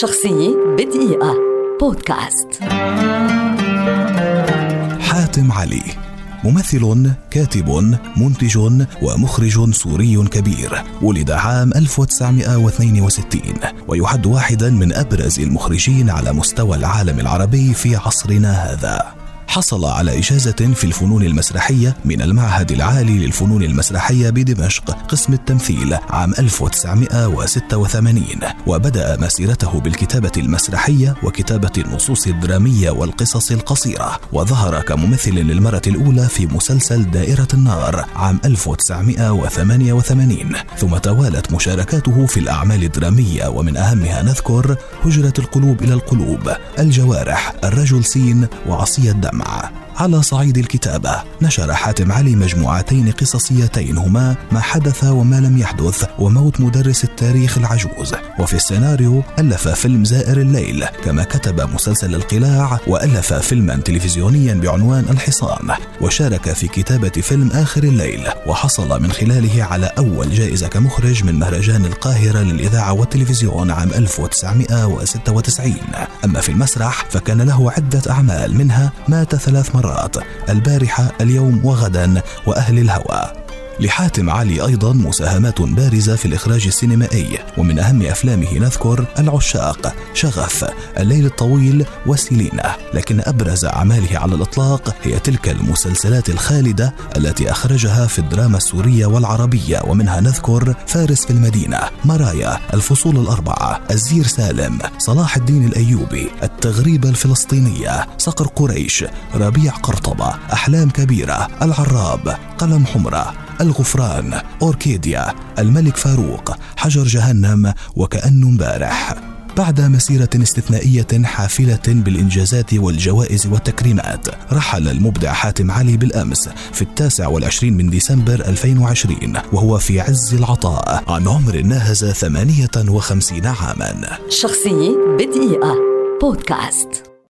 شخصية بدقيقة. بودكاست. حاتم علي. ممثل كاتب منتج ومخرج سوري كبير. ولد عام 1962 ويعد واحدا من أبرز المخرجين على مستوى العالم العربي في عصرنا هذا. حصل على إجازة في الفنون المسرحية من المعهد العالي للفنون المسرحية بدمشق قسم التمثيل عام 1986 وبدأ مسيرته بالكتابة المسرحية وكتابة النصوص الدرامية والقصص القصيرة. وظهر كممثل للمرة الأولى في مسلسل دائرة النار عام 1988 ثم توالت مشاركاته في الأعمال الدرامية ومن أهمها نذكر هجرة القلوب إلى القلوب الجوارح الرجل سين وعصي الدم. Mama. على صعيد الكتابة. نشر حاتم علي مجموعتين قصصيتين هما ما حدث وما لم يحدث وموت مدرس التاريخ العجوز. وفي السيناريو ألف فيلم زائر الليل كما كتب مسلسل القلاع وألف فيلما تلفزيونيا بعنوان الحصان. وشارك في كتابة فيلم آخر الليل وحصل من خلاله على أول جائزة كمخرج من مهرجان القاهرة للإذاعة والتلفزيون عام 1996 أما في المسرح فكان له عدة أعمال منها مات ثلاث مرات البارحة اليوم وغدا وأهل الهوى. لحاتم علي أيضا مساهمات بارزة في الإخراج السينمائي ومن أهم أفلامه نذكر العشاق شغف الليل الطويل وسيلينا لكن أبرز أعماله على الإطلاق هي تلك المسلسلات الخالدة التي أخرجها في الدراما السورية والعربية ومنها نذكر فارس في المدينة مرايا الفصول الأربعة الزير سالم صلاح الدين الأيوبي التغريبة الفلسطينية صقر قريش ربيع قرطبة أحلام كبيرة العراب قلم حمرة. الغفران أوركيديا الملك فاروق حجر جهنم وكأنه امبارح بعد مسيرة استثنائية حافلة بالإنجازات والجوائز والتكريمات رحل المبدع حاتم علي بالأمس في التاسع والعشرين من ديسمبر 2020 وهو في عز العطاء عن عمر ناهز 58 عاما. شخصية بدقيقة. بودكاست.